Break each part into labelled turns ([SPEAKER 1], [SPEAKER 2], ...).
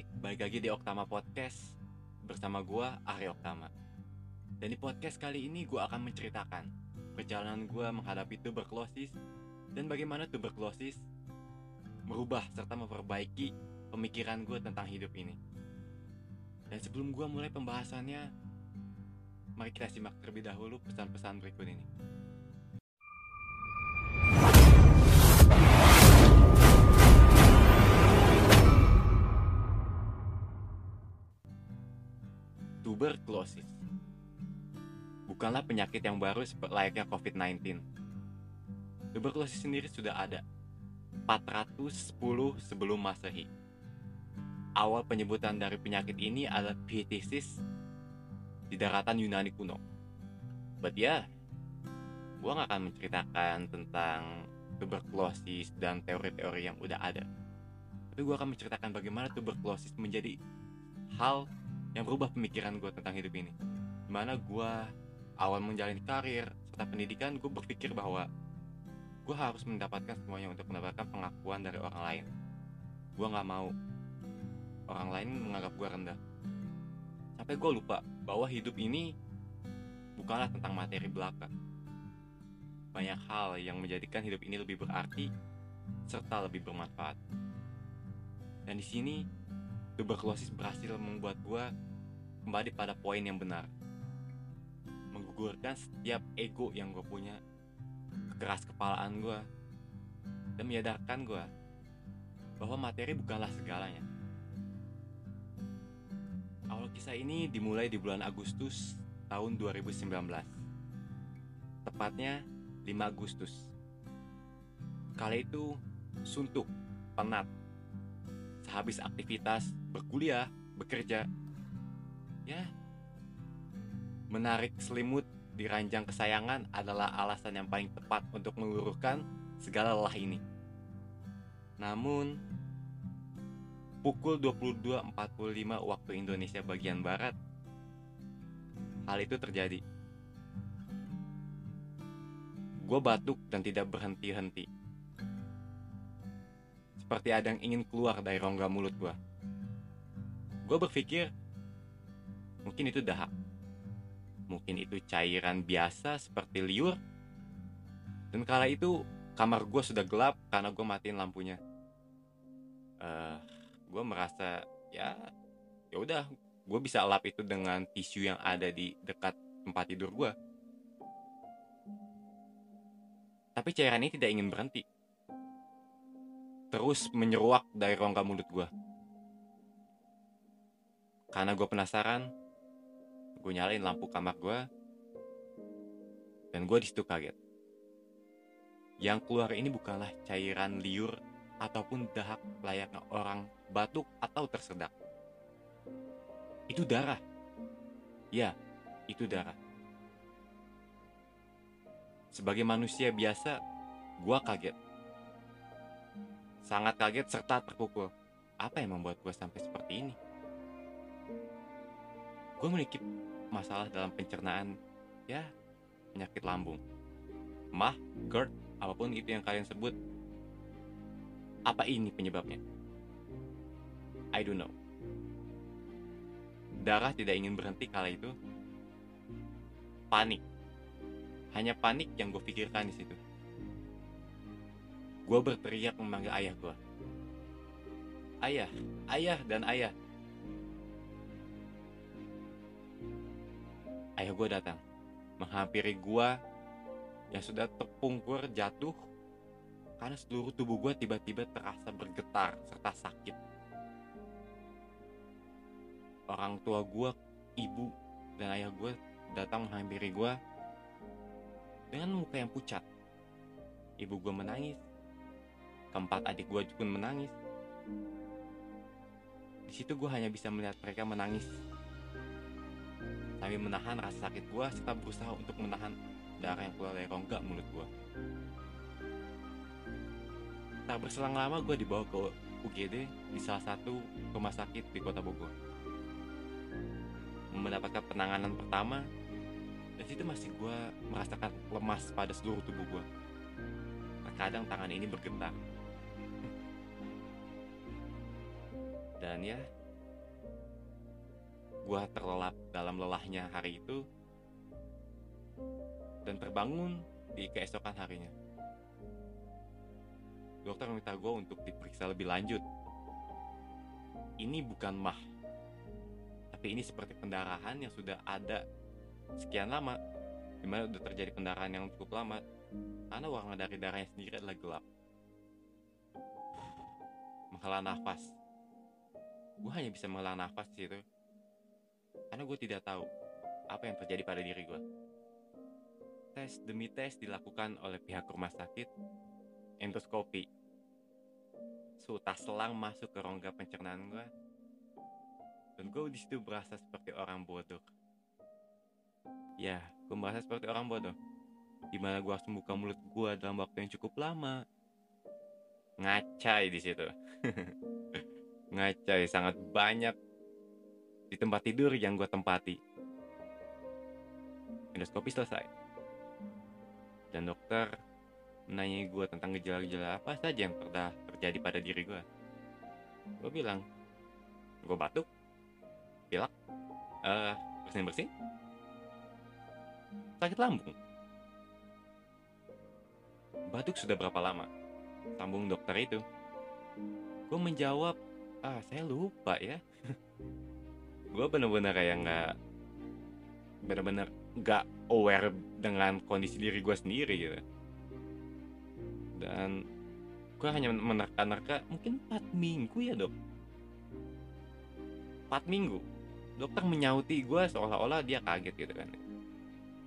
[SPEAKER 1] Hai, balik lagi di Oktama Podcast Bersama gua Arya Oktama. Dan di podcast kali ini gua akan menceritakan Perjalanan gua menghadapi tuberkulosis Dan bagaimana tuberkulosis Merubah serta memperbaiki pemikiran gue tentang hidup ini. Dan sebelum gua mulai pembahasannya Mari kita simak terlebih dahulu pesan-pesan berikut ini Tuberkulosis bukanlah penyakit yang baru layaknya COVID-19. Tuberkulosis sendiri sudah ada 410 sebelum Masehi. Awal penyebutan dari penyakit ini adalah Phthisis di daratan Yunani kuno. But ya, yeah, gue gak akan menceritakan tentang tuberkulosis dan teori-teori yang udah ada. Tapi gue akan menceritakan bagaimana tuberkulosis menjadi hal yang berubah pemikiran gue tentang hidup ini. Di mana gue awal menjalani karir serta pendidikan, gue berpikir bahwa gue harus mendapatkan semuanya untuk mendapatkan pengakuan dari orang lain. Gue gak mau orang lain menganggap gue rendah. Sampai gue lupa bahwa hidup ini bukanlah tentang materi belaka. Banyak hal yang menjadikan hidup ini lebih berarti serta lebih bermanfaat. Dan di sini tuberkulosis berhasil membuat gue kembali pada poin yang benar. Menggugurkan setiap ego yang gue punya, keras kepalaan gue, dan menyadarkan gue bahwa materi bukanlah segalanya. Awal kisah ini dimulai di bulan Agustus tahun 2019. Tepatnya 5 Agustus. Kala itu suntuk, penat, sehabis aktivitas berkuliah, bekerja, ya menarik selimut di ranjang kesayangan adalah alasan yang paling tepat untuk meluruhkan segala lelah ini. Namun, pukul 22.45 waktu Indonesia bagian Barat, hal itu terjadi. Gue batuk dan tidak berhenti-henti. Seperti ada yang ingin keluar dari rongga mulut gue. Gue berpikir, mungkin itu dahak. Mungkin itu cairan biasa seperti liur. Dan kala itu kamar gue sudah gelap karena gue matiin lampunya. Uh, gue merasa ya ya udah gue bisa lap itu dengan tisu yang ada di dekat tempat tidur gue. Tapi cairan ini tidak ingin berhenti. Terus menyeruak dari rongga mulut gue. Karena gue penasaran, gue nyalain lampu kamar gue, dan gue di situ kaget. Yang keluar ini bukanlah cairan liur ataupun dahak layaknya orang batuk atau tersedak. Itu darah. Ya, itu darah. Sebagai manusia biasa, gue kaget. Sangat kaget serta terpukul. Apa yang membuat gue sampai seperti ini? Gue memiliki masalah dalam pencernaan, ya, penyakit lambung. Mah, GERD, apa pun itu yang kalian sebut. Apa ini penyebabnya? I don't know. Darah tidak ingin berhenti kala itu. Panik hanya panik yang gue pikirkan di situ. Gue berteriak memanggil ayah gue. Ayah, ayah dan ayah. Ayah gue datang, menghampiri gue yang sudah terpungkur jatuh karena seluruh tubuh gue tiba-tiba terasa bergetar serta sakit. Orang tua gue, ibu, dan ayah gue datang menghampiri gue dengan muka yang pucat. Ibu gue menangis. Keempat adik gue pun menangis. Di situ gue hanya bisa melihat mereka menangis. Sambil menahan rasa sakit gue serta berusaha untuk menahan darah yang keluar dari rongga mulut gue. Tak berselang lama gue dibawa ke UGD di salah satu rumah sakit di kota Bogor. Mendapatkan penanganan pertama dan situ masih gue merasakan lemas pada seluruh tubuh gue. Terkadang tangan ini bergetar. Dan ya, gue terlelap dalam lelahnya hari itu dan terbangun di keesokan harinya. Dokter meminta gue untuk diperiksa lebih lanjut. Ini bukan mah tapi ini seperti pendarahan yang sudah ada sekian lama di mana udah terjadi pendarahan yang cukup lama. Karena warna dari darahnya sendiri adalah gelap. Menghela nafas. Gue hanya bisa menghela nafas situ karena gue tidak tahu apa yang terjadi pada diri gue tes demi tes dilakukan oleh pihak rumah sakit endoskopi. Su tak selang masuk ke rongga pencernaan gue dan gue di situ berasa seperti orang bodoh. Ya gue merasa seperti orang bodoh. Di mana gue harus membuka mulut gue dalam waktu yang cukup lama. Ngacai di situ. Ngacai sangat banyak di tempat tidur yang gue tempati. Endoskopi selesai. Dan dokter menanyai gue tentang gejala-gejala apa saja yang pernah terjadi pada diri gue gue bilang gue batuk pilek uh, bersin bersin sakit lambung. Batuk sudah berapa lama? Sambung dokter itu. Gue menjawab ah saya lupa ya gue bener-bener kayak nggak bener-bener nggak aware dengan kondisi diri gue sendiri gitu. Dan gue hanya menerka-nerka mungkin 4 minggu ya dok. 4 minggu. Dokter menyauti gue seolah-olah dia kaget gitu kan.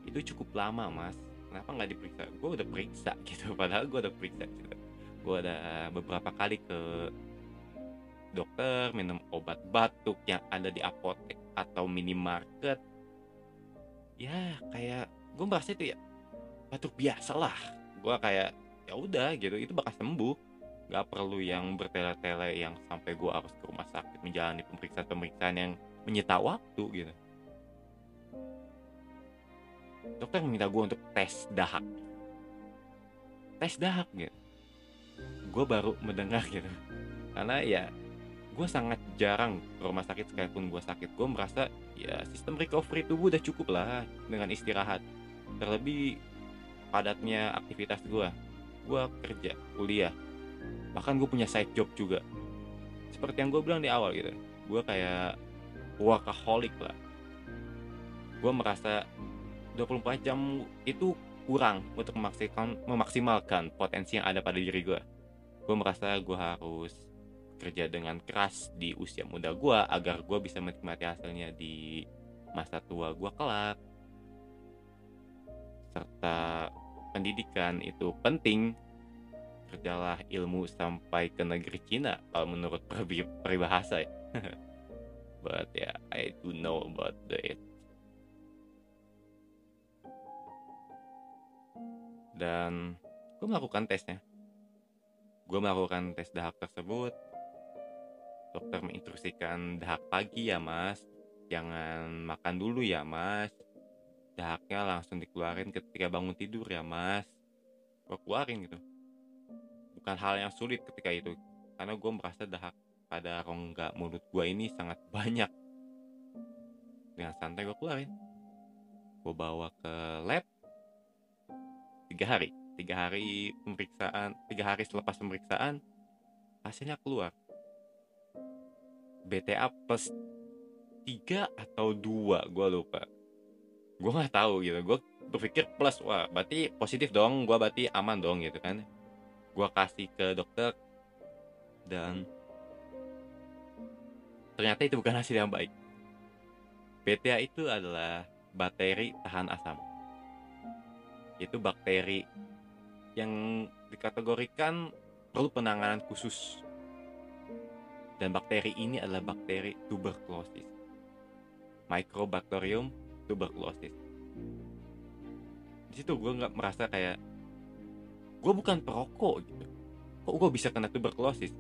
[SPEAKER 1] Itu cukup lama mas. Kenapa nggak diperiksa? Gue udah periksa gitu padahal gue udah periksa gitu. Gue ada beberapa kali ke dokter minum obat batuk yang ada di apotek atau minimarket. Ya kayak gue merasa itu ya batuk biasa lah gue kayak ya udah gitu itu bakal sembuh. Nggak perlu yang bertele-tele yang sampai gue harus ke rumah sakit menjalani pemeriksaan-pemeriksaan yang menyita waktu gitu. Dokter meminta gue untuk tes dahak. Tes dahak gitu. Gue baru mendengar gitu. Karena ya gue sangat jarang ke rumah sakit sekalipun gue sakit gue merasa ya sistem recovery tubuh udah cukup lah dengan istirahat. Terlebih padatnya aktivitas gue gue kerja kuliah bahkan gue punya side job juga. Seperti yang gue bilang di awal gitu gue kayak workaholic lah. Gue merasa 24 jam itu kurang untuk memaksimalkan, memaksimalkan potensi yang ada pada diri gue gue merasa gue harus kerja dengan keras di usia muda gue agar gue bisa menikmati hasilnya di masa tua gue kelak. Serta pendidikan itu penting. Kerjalah ilmu sampai ke negeri Cina kalau menurut peribahasa ya. But yeah I do know about the it dan gue melakukan tesnya. Gue melakukan tes dahak tersebut dokter menginstruksikan dahak pagi ya mas. Jangan makan dulu ya mas. Dahaknya langsung dikeluarin ketika bangun tidur ya mas. Gue keluarin gitu. Bukan hal yang sulit ketika itu karena gue merasa dahak pada rongga mulut gue ini sangat banyak. Dengan santai gue keluarin. Gue bawa ke lab. Tiga hari. Tiga hari pemeriksaan tiga hari selepas pemeriksaan hasilnya keluar BTA plus tiga atau dua gue lupa. Gue nggak tahu gitu. Gue berpikir plus wah berarti positif dong. Gue berarti aman dong gitu kan. Gue kasih ke dokter dan ternyata itu bukan hasil yang baik. BTA itu adalah bakteri tahan asam. Itu bakteri yang dikategorikan perlu penanganan khusus. Dan bakteri ini adalah bakteri tuberkulosis. Mycobacterium tuberculosis. Di situ gue nggak merasa kayak gue bukan perokok gitu. Kok gue bisa kena tuberkulosis?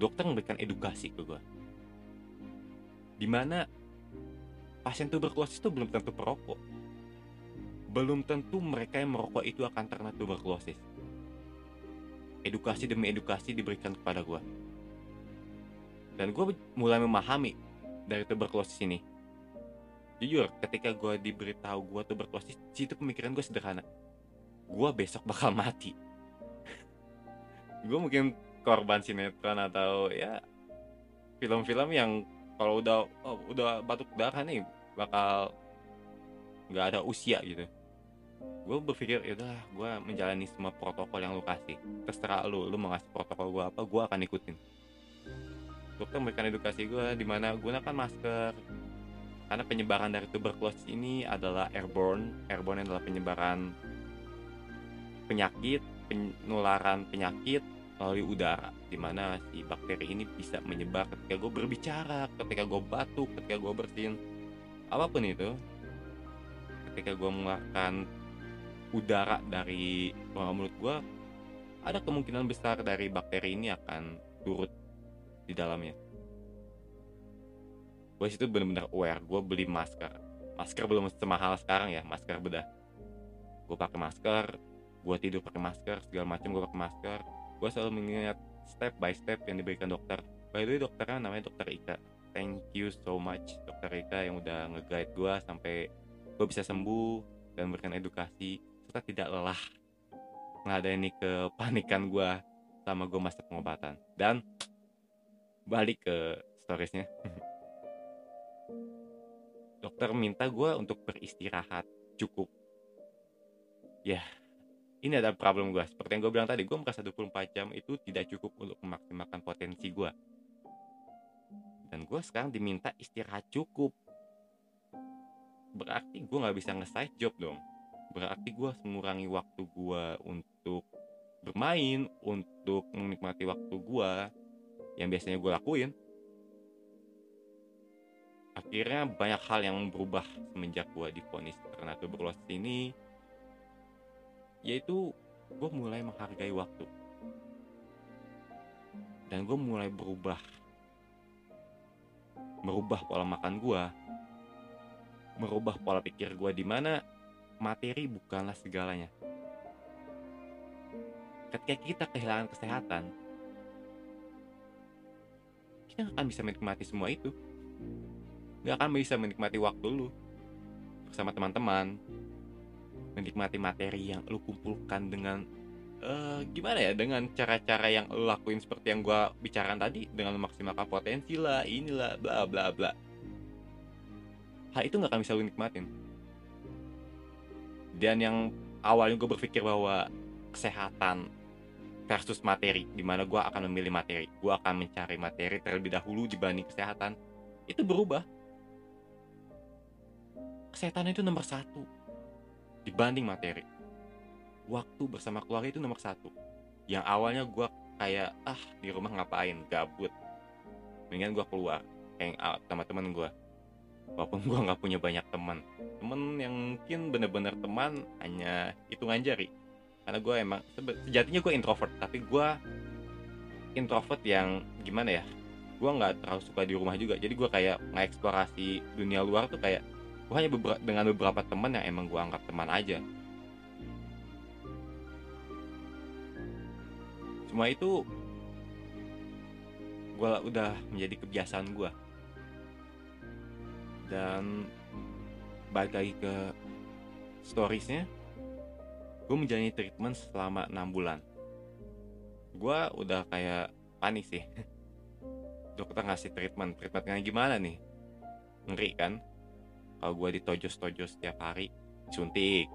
[SPEAKER 1] Dokter memberikan edukasi ke gue. Di mana pasien tuberkulosis itu belum tentu perokok belum tentu mereka yang merokok itu akan terkena tuberkulosis. Edukasi demi edukasi diberikan kepada gue. Dan gue mulai memahami dari tuberkulosis ini. jujur ketika gue diberitahu gue tuberkulosis situ pemikiran gue sederhana. Gue besok bakal mati. Gue mungkin korban sinetron atau ya film-film yang kalau udah oh, udah batuk darah nih bakal nggak ada usia gitu. Gue berpikir ya udah gue menjalani semua protokol yang lu kasih. Terserah lu lu mau ngasih protokol gue apa gue akan ikutin dokter memberikan edukasi gue di mana gunakan masker. Karena penyebaran dari tuberkulosis ini adalah airborne. Airborne adalah penyebaran penyakit penularan penyakit melalui udara di mana si bakteri ini bisa menyebar ketika gue berbicara ketika gue batuk ketika gue bersin. Apa pun itu ketika gue mengeluarkan udara dari mulut gue ada kemungkinan besar dari bakteri ini akan turut di dalamnya. Gue situ bener-bener aware gue beli masker. Masker belum semahal sekarang ya masker bedah. Gue pakai masker gue tidur pakai masker segala macam gue pakai masker. Gue selalu mengingat step by step yang diberikan dokter. By the way dokternya namanya dokter Ika. Thank you so much dokter Ika yang udah nge-guide gue sampai gue bisa sembuh dan memberikan edukasi serta tidak lelah ngeladeni kepanikan gue sama gue masa pengobatan. Dan balik ke storiesnya. Dokter minta gue untuk beristirahat cukup. Ya ini ada problem gue seperti yang gue bilang tadi gue merasa 24 jam itu tidak cukup untuk memaksimalkan potensi gue dan gue sekarang diminta istirahat cukup. Berarti gue nggak bisa nge-side job dong. Berarti gue harus mengurangi waktu gue untuk bermain untuk menikmati waktu gue yang biasanya gue lakuin. Akhirnya banyak hal yang berubah semenjak gue difonis karena tuberkulosis ini. Yaitu gue mulai menghargai waktu. Dan gue mulai berubah. Merubah pola makan gue merubah pola pikir gue di mana materi bukanlah segalanya. Ketika kita kehilangan kesehatan gak akan bisa menikmati semua itu. Gak akan bisa menikmati waktu lu bersama teman-teman. Menikmati materi yang lu kumpulkan dengan uh, gimana ya dengan cara-cara yang lu lakuin seperti yang gue bicarakan tadi dengan memaksimalkan potensi lah inilah bla bla bla. Hal itu nggak akan bisa lu nikmatin. Dan yang awalnya gue berpikir bahwa kesehatan versus materi di mana gue akan memilih materi. Gue akan mencari materi terlebih dahulu dibanding kesehatan. Itu berubah. Kesehatan itu nomor satu dibanding materi. Waktu bersama keluarga itu nomor satu. Yang awalnya gue kayak ah di rumah ngapain? Gabut. Mendingan gue keluar hang out sama temen gue walaupun gue nggak punya banyak teman. Temen yang mungkin bener-bener teman hanya hitungan jari karena gue emang sejatinya gue introvert tapi gue introvert yang gimana ya gue nggak terlalu suka di rumah juga. Jadi gue kayak ngeksplorasi dunia luar tuh kayak gue hanya beberapa, dengan beberapa teman yang emang gue anggap teman aja. Semua itu gue udah menjadi kebiasaan gue dan balik lagi ke storiesnya gue menjalani treatment selama enam bulan. Gue udah kayak panik sih. Dokter ngasih treatment. Treatmentnya gimana nih? Ngeri kan? Kalau gue ditojos-tojos setiap hari suntik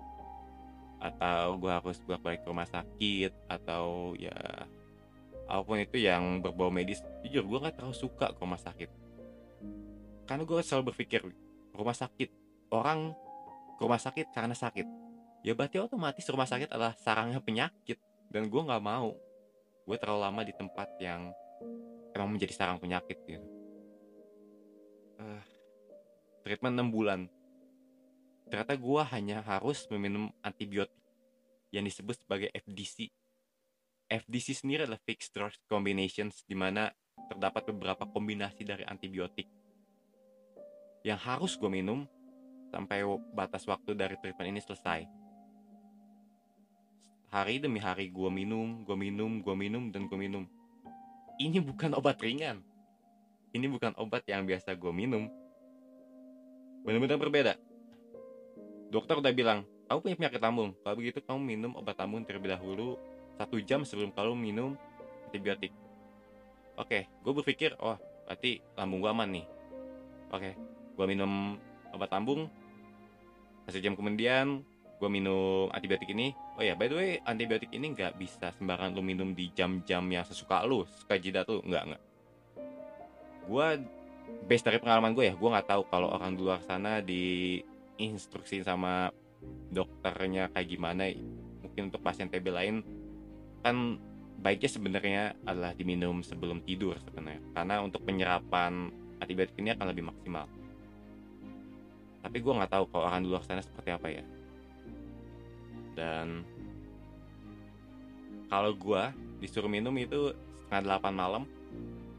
[SPEAKER 1] atau gue harus bolak-balik ke rumah sakit atau ya apa pun itu yang berbau medis jujur gue gak terlalu suka ke rumah sakit. Karena gue selalu berpikir rumah sakit orang ke rumah sakit karena sakit ya berarti otomatis rumah sakit adalah sarangnya penyakit. Dan gue nggak mau. Gue terlalu lama di tempat yang emang menjadi sarang penyakit gitu. Uh, treatment 6 bulan. Ternyata gue hanya harus meminum antibiotik yang disebut sebagai FDC FDC sendiri adalah fixed dose combinations di mana terdapat beberapa kombinasi dari antibiotik. Yang harus gue minum sampai batas waktu dari treatment ini selesai. Hari demi hari gue minum, gue minum, gue minum, dan gue minum. Ini bukan obat ringan. Ini bukan obat yang biasa gue minum. Benar-benar berbeda. Dokter udah bilang kamu punya penyakit lambung. Kalau begitu kamu minum obat lambung terlebih dahulu satu jam sebelum kamu minum antibiotik. Oke gue berpikir oh berarti lambung gue aman nih. Oke gue minum obat lambung. Satu jam kemudian gue minum antibiotik ini. Oh ya by the way antibiotik ini nggak bisa sembarangan lu minum di jam-jam yang sesuka lu suka jidat lu. Nggak nggak. Gue base dari pengalaman gue ya gue nggak tahu kalau orang di luar sana di instruksi sama dokternya kayak gimana. Mungkin untuk pasien TB lain kan baiknya sebenarnya adalah diminum sebelum tidur sebenarnya. Karena untuk penyerapan antibiotik ini akan lebih maksimal. Tapi gue nggak tahu kalau orang di luar sana seperti apa ya dan kalau gue disuruh minum itu setengah delapan malam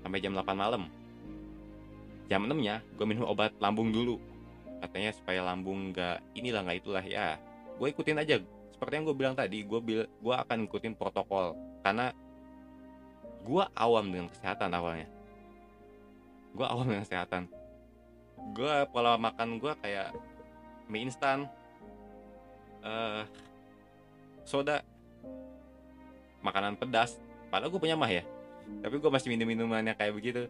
[SPEAKER 1] sampai jam 8 malam. Jam 6 nya gue minum obat lambung dulu. Katanya supaya lambung nggak inilah nggak itulah ya. Gue ikutin aja. Seperti yang gue bilang tadi gue bil gue akan ikutin protokol. Karena gue awam dengan kesehatan awalnya. Gue awam dengan kesehatan. Gue pola makan gue kayak mie instan. Uh, soda makanan pedas. Padahal gue punya mah ya. Tapi gue masih minum minumannya kayak begitu.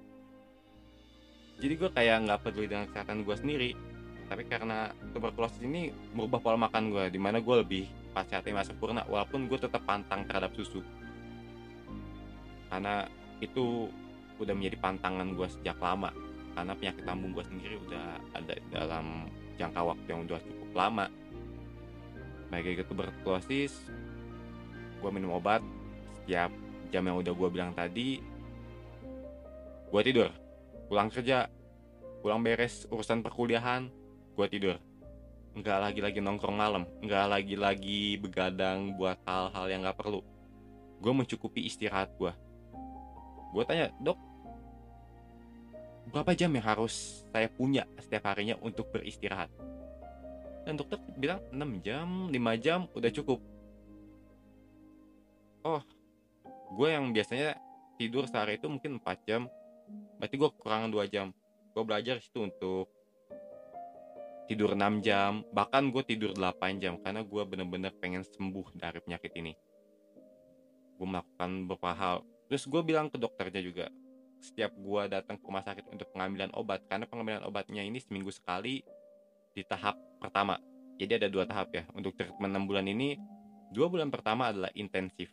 [SPEAKER 1] Jadi gue kayak nggak peduli dengan kesehatan gue sendiri. Tapi karena tuberkulosis ini merubah pola makan gue di mana gue lebih pas sehatnya sempurna walaupun gue tetap pantang terhadap susu. Karena itu udah menjadi pantangan gue sejak lama. Karena penyakit lambung gue sendiri udah ada dalam jangka waktu yang udah cukup lama baik itu tuberkulosis gue minum obat setiap jam yang udah gue bilang tadi gue tidur. Pulang kerja pulang beres urusan perkuliahan gue tidur. Nggak lagi-lagi nongkrong malam nggak lagi-lagi begadang buat hal-hal yang nggak perlu. Gue mencukupi istirahat gue gue tanya dok berapa jam yang harus saya punya setiap harinya untuk beristirahat dan dokter bilang 6 jam 5 jam udah cukup. Oh gue yang biasanya tidur sehari itu mungkin 4 jam. Berarti gue kekurangan 2 jam. Gue belajar situ untuk tidur 6 jam. Bahkan gue tidur 8 jam karena gue bener-bener pengen sembuh dari penyakit ini. Gue melakukan beberapa hal. Terus gue bilang ke dokternya juga setiap gue datang ke rumah sakit untuk pengambilan obat karena pengambilan obatnya ini seminggu sekali di tahap pertama. Jadi ada dua tahap ya. Untuk treatment 6 bulan ini, dua bulan pertama adalah intensif.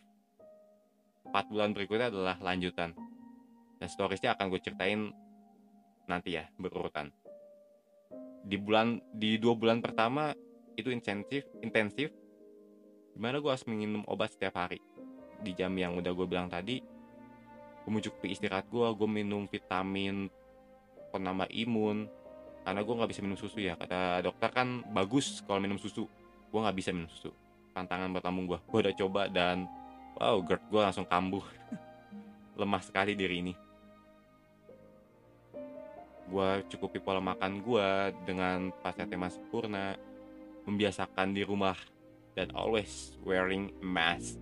[SPEAKER 1] Empat bulan berikutnya adalah lanjutan. Dan storiesnya akan gue ceritain nanti ya, berurutan. Di bulan di dua bulan pertama itu intensif, intensif. Di mana gue harus minum obat setiap hari. Di jam yang udah gue bilang tadi, gue mencukupi istirahat gue, gue minum vitamin penambah imun, karena gue nggak bisa minum susu ya. Kata dokter kan bagus kalau minum susu. Gue nggak bisa minum susu. Tantangan buat lambung gue gue udah coba dan wow GERD gue langsung kambuh. Lemah sekali diri ini. Gue cukupi pola makan gue dengan pasca tema sempurna membiasakan di rumah dan always wearing mask.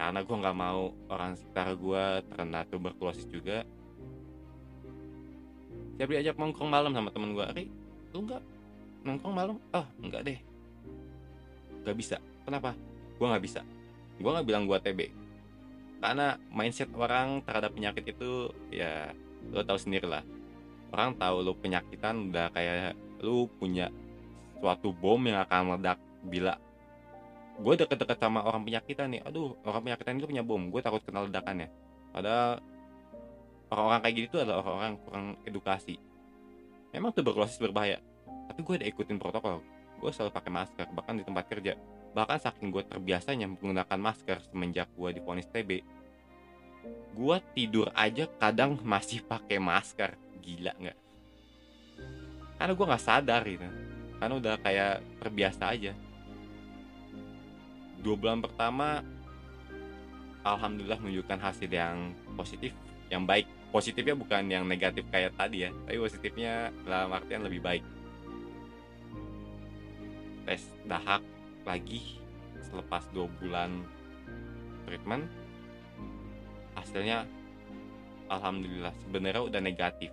[SPEAKER 1] Karena gue nggak mau orang sekitar gue terkena tuberkulosis juga tiap diajak nongkrong malam sama temen gue Ri lu nggak nongkrong malam? Oh enggak deh. Nggak bisa. Kenapa? Gue nggak bisa. Gue nggak bilang gue TB karena mindset orang terhadap penyakit itu ya lo tahu sendiri lah orang tahu lo penyakitan udah kayak lo punya suatu bom yang akan meledak bila gue deket-deket sama orang penyakitan nih. Aduh orang penyakitan itu punya bom. Gue takut kena ledakannya. Padahal orang-orang kayak gitu adalah orang-orang kurang edukasi. Memang tuberkulosis berbahaya tapi gue udah ikutin protokol. Gue selalu pakai masker bahkan di tempat kerja. Bahkan saking gue terbiasanya menggunakan masker semenjak gue difonis TB gue tidur aja kadang masih pakai masker. Gila nggak? Karena gue nggak sadar gitu. Karena udah kayak terbiasa aja. Dua bulan pertama alhamdulillah menunjukkan hasil yang positif yang baik positifnya bukan yang negatif kayak tadi ya tapi positifnya dalam artian lebih baik. Tes dahak lagi selepas dua bulan treatment hasilnya alhamdulillah sebenarnya udah negatif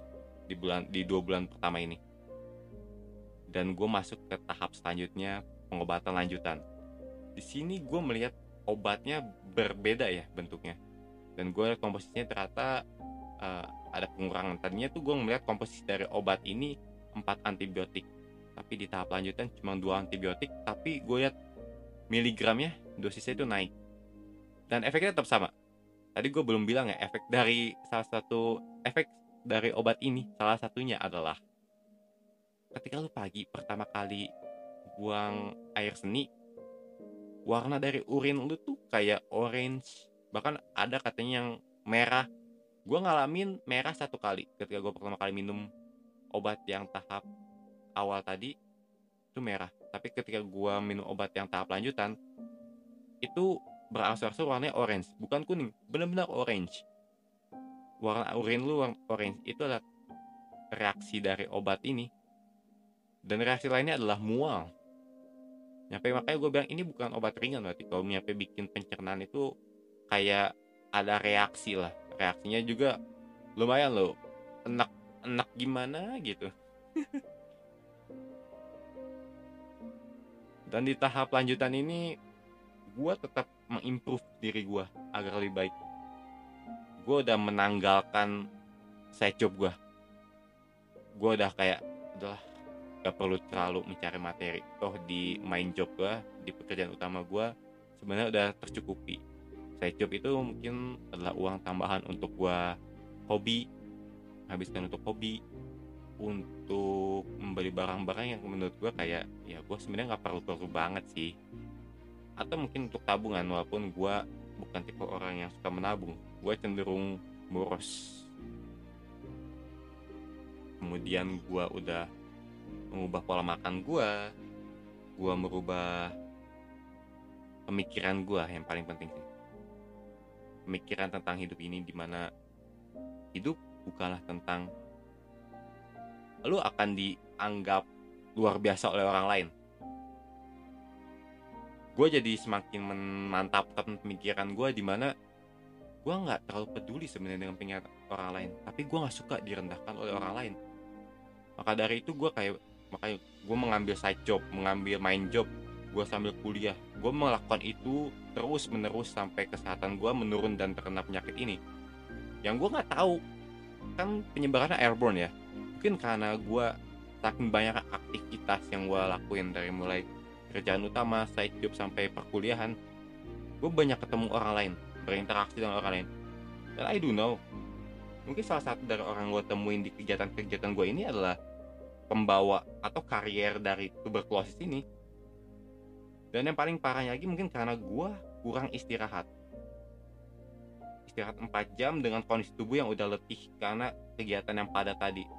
[SPEAKER 1] di bulan di dua bulan pertama ini. Dan gue masuk ke tahap selanjutnya pengobatan lanjutan. Di sini gue melihat obatnya berbeda ya bentuknya. Dan gue komposisinya ternyata uh, ada pengurangan. Tadinya tuh gue melihat komposisi dari obat ini 4 antibiotik tapi di tahap lanjutan cuma dua antibiotik tapi gue lihat miligramnya dosisnya itu naik. Dan efeknya tetap sama. Tadi gue belum bilang ya efek dari salah satu efek dari obat ini salah satunya adalah ketika lu pagi pertama kali buang air seni warna dari urin lu tuh kayak orange bahkan ada katanya yang merah gue ngalamin merah satu kali ketika gue pertama kali minum obat yang tahap awal tadi itu merah. Tapi ketika gua minum obat yang tahap lanjutan itu berangsur-angsur warnanya orange bukan kuning benar-benar orange. Warna urin lu warna orange itu adalah reaksi dari obat ini. Dan reaksi lainnya adalah mual. Nyampe makanya gue bilang ini bukan obat ringan berarti kalau nyampe bikin pencernaan itu kayak ada reaksi lah reaksinya juga lumayan loh. Enak enak gimana gitu. Dan di tahap lanjutan ini gue tetap mengimprove diri gue agar lebih baik. Gue udah menanggalkan side job gue gue udah kayak udah gak perlu terlalu mencari materi. Toh di main job gue di pekerjaan utama gue sebenarnya udah tercukupi side job itu mungkin adalah uang tambahan untuk gue hobi habiskan untuk hobi untuk membeli barang-barang yang menurut gue kayak ya gue sebenarnya nggak perlu-perlu banget sih. Atau mungkin untuk tabungan walaupun gue bukan tipe orang yang suka menabung gue cenderung boros. Kemudian gue udah mengubah pola makan gue gue merubah pemikiran gue yang paling penting sih pemikiran tentang hidup ini di mana hidup bukanlah tentang lu akan dianggap luar biasa oleh orang lain. Gue jadi semakin memantapkan pemikiran gue di mana gue nggak terlalu peduli sebenarnya dengan pemikiran orang lain tapi gue nggak suka direndahkan oleh orang lain. Maka dari itu gue kayak makanya gue mengambil side job mengambil main job gue sambil kuliah. Gue melakukan itu terus menerus sampai kesehatan gue menurun dan terkena penyakit ini. Yang gue nggak tahu kan penyebarannya airborne ya. Mungkin karena gue saking banyak aktivitas yang gue lakuin dari mulai kerjaan utama, side job sampai perkuliahan gue banyak ketemu orang lain berinteraksi dengan orang lain. Dan I do know mungkin salah satu dari orang gue temuin di kegiatan-kegiatan gue ini adalah pembawa atau karier dari tuberkulosis ini dan yang paling parahnya lagi mungkin karena gue kurang istirahat. Istirahat 4 jam dengan kondisi tubuh yang udah letih karena kegiatan yang padat tadi.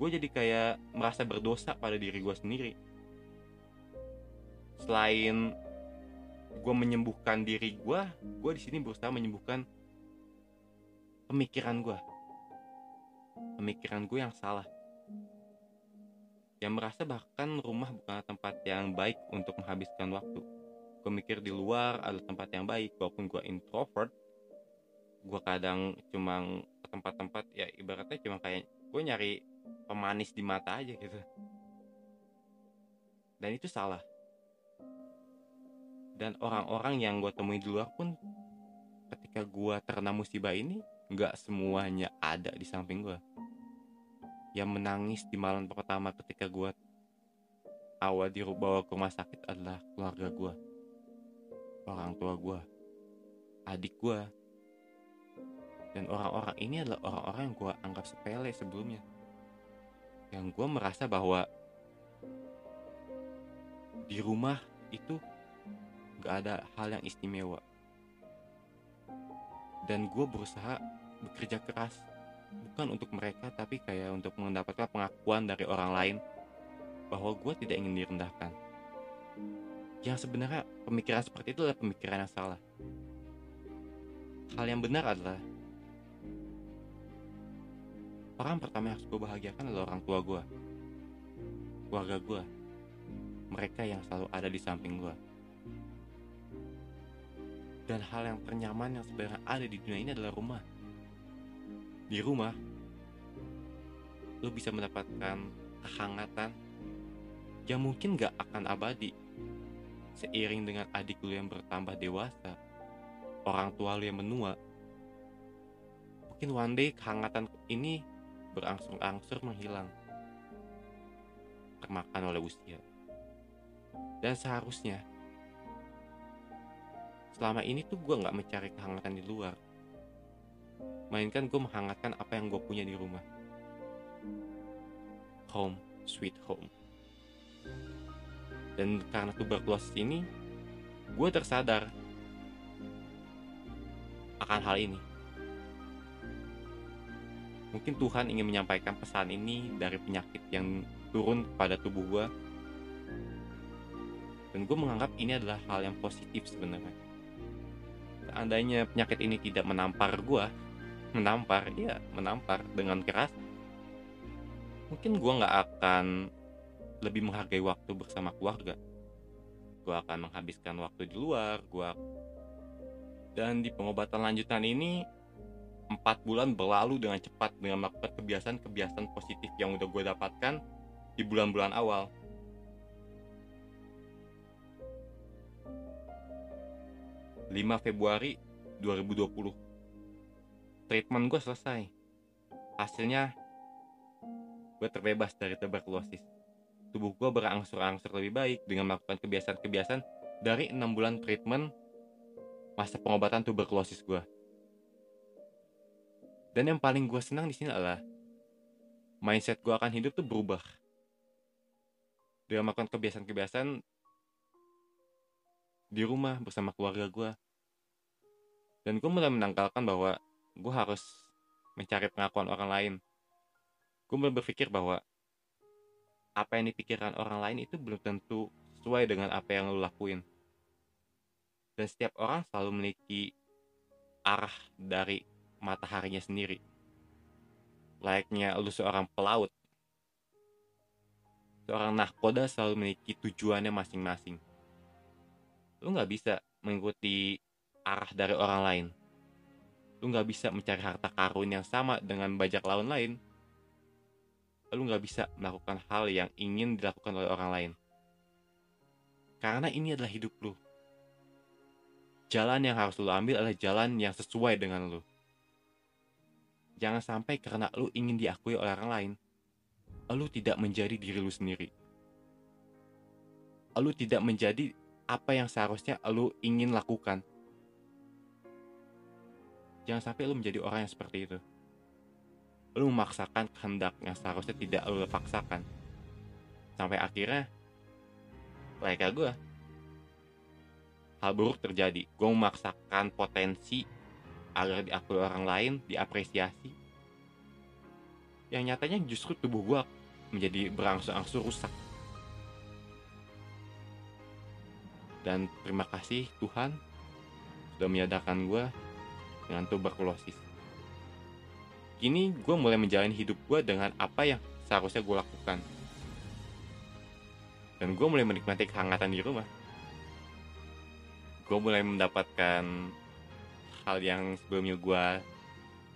[SPEAKER 1] Gue jadi kayak merasa berdosa pada diri gue sendiri. Selain gue menyembuhkan diri gue gue di sini berusaha menyembuhkan pemikiran gue pemikiran gue yang salah yang merasa bahkan rumah bukan tempat yang baik untuk menghabiskan waktu. Gue mikir di luar ada tempat yang baik walaupun gue introvert gue kadang cuma ke tempat-tempat ya ibaratnya cuma kayak gue nyari pemanis di mata aja gitu. Dan itu salah. Dan orang-orang yang gue temui di luar pun ketika gue terkena musibah ini nggak semuanya ada di samping gue yang menangis di malam pertama ketika gue awal dibawa ke rumah sakit adalah keluarga gue orang tua gue adik gue dan orang-orang ini adalah orang-orang yang gue anggap sepele sebelumnya. Yang gue merasa bahwa di rumah itu gak ada hal yang istimewa. Dan gue berusaha bekerja keras bukan untuk mereka tapi kayak untuk mendapatkan pengakuan dari orang lain bahwa gue tidak ingin direndahkan. Yang sebenarnya pemikiran seperti itu adalah pemikiran yang salah. Hal yang benar adalah orang pertama yang harus gue bahagiakan adalah orang tua gue keluarga gue mereka yang selalu ada di samping gue dan hal yang ternyaman yang sebenarnya ada di dunia ini adalah rumah di rumah lo bisa mendapatkan kehangatan yang mungkin gak akan abadi. Seiring dengan adik lu yang bertambah dewasa, orang tua lu yang menua, mungkin one day kehangatan ini berangsur-angsur menghilang, termakan oleh usia. Dan seharusnya, selama ini tuh gue gak mencari kehangatan di luar, melainkan gue menghangatkan apa yang gue punya di rumah. Home, sweet home. Dan karena tuberkulosis ini, gue tersadar akan hal ini. Mungkin Tuhan ingin menyampaikan pesan ini dari penyakit yang turun pada tubuh gue. Dan gue menganggap ini adalah hal yang positif sebenarnya. Seandainya penyakit ini tidak menampar gue, menampar, ya menampar dengan keras, mungkin gue nggak akan lebih menghargai waktu bersama keluarga. Gue akan menghabiskan waktu di luar, gue dan di pengobatan lanjutan ini empat bulan berlalu dengan cepat dengan melakukan kebiasaan-kebiasaan positif yang udah gue dapatkan di bulan-bulan awal. ...5 Februari 2020 Treatment gue selesai Hasilnya Gue terbebas dari tuberkulosis tubuh gue berangsur-angsur lebih baik dengan melakukan kebiasaan-kebiasaan dari enam bulan treatment masa pengobatan tuberkulosis gue. Dan yang paling gue senang di sini adalah mindset gue akan hidup tuh berubah. Dengan melakukan kebiasaan-kebiasaan di rumah bersama keluarga gue. Dan gue mulai menanggalkan bahwa gue harus mencari pengakuan orang lain. Gue mulai berpikir bahwa apa yang dipikirkan orang lain itu belum tentu sesuai dengan apa yang lo lakuin. Dan setiap orang selalu memiliki arah dari mataharinya sendiri. Layaknya lu seorang pelaut. Seorang nahkoda selalu memiliki tujuannya masing-masing. Lu nggak bisa mengikuti arah dari orang lain. Lu nggak bisa mencari harta karun yang sama dengan bajak laut lain lu nggak bisa melakukan hal yang ingin dilakukan oleh orang lain. Karena ini adalah hidup lu. Jalan yang harus lu ambil adalah jalan yang sesuai dengan lu. Jangan sampai karena lu ingin diakui oleh orang lain, lu tidak menjadi diri lu sendiri. Lu tidak menjadi apa yang seharusnya lu ingin lakukan. Jangan sampai lu menjadi orang yang seperti itu. Lu memaksakan kehendak yang seharusnya tidak lu paksakan. Sampai akhirnya kayak gue hal buruk terjadi. Gue memaksakan potensi agar diakui orang lain diapresiasi. Yang nyatanya justru tubuh gue menjadi berangsur-angsur rusak. Dan terima kasih Tuhan sudah menyadarkan gue dengan tuberkulosis kini gue mulai menjalani hidup gue dengan apa yang seharusnya gue lakukan. Dan gue mulai menikmati kehangatan di rumah. Gue mulai mendapatkan hal yang sebelumnya gue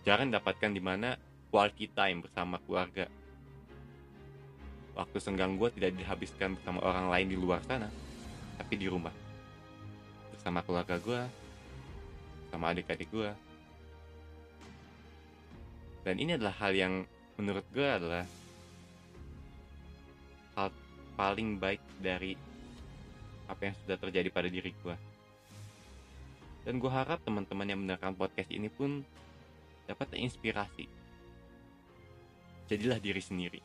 [SPEAKER 1] jarang dapatkan di mana quality time bersama keluarga. Waktu senggang gue tidak dihabiskan bersama orang lain di luar sana, tapi di rumah. Bersama keluarga gue, sama adik-adik gue, dan ini adalah hal yang menurut gue adalah hal paling baik dari apa yang sudah terjadi pada diri gue. Dan gue harap teman-teman yang mendengarkan podcast ini pun dapat terinspirasi. Jadilah diri sendiri.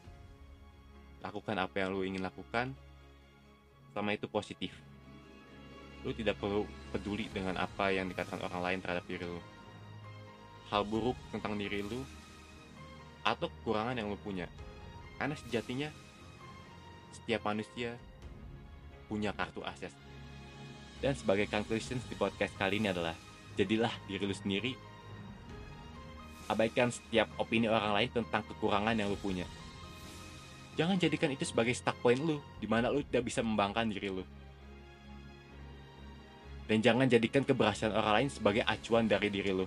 [SPEAKER 1] Lakukan apa yang lo ingin lakukan sama itu positif. Lu tidak perlu peduli dengan apa yang dikatakan orang lain terhadap diri lu. Hal buruk tentang diri lu atau kekurangan yang lo punya. Karena sejatinya setiap manusia punya kartu akses. Dan sebagai conclusion di podcast kali ini adalah jadilah diri lu sendiri. Abaikan setiap opini orang lain tentang kekurangan yang lu punya. Jangan jadikan itu sebagai stuck point lu, di mana lu tidak bisa membanggakan diri lu. Dan jangan jadikan keberhasilan orang lain sebagai acuan dari diri lu.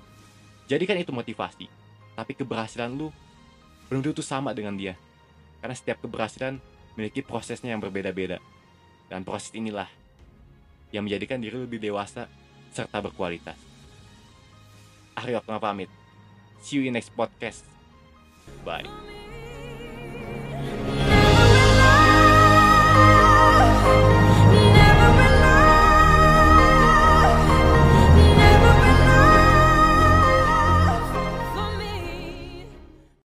[SPEAKER 1] Jadikan itu motivasi. Tapi keberhasilan lu belum tentu sama dengan dia. Karena setiap keberhasilan memiliki prosesnya yang berbeda-beda. Dan proses inilah yang menjadikan diri lebih dewasa serta berkualitas. Aryo pamit. See you in next podcast. Bye.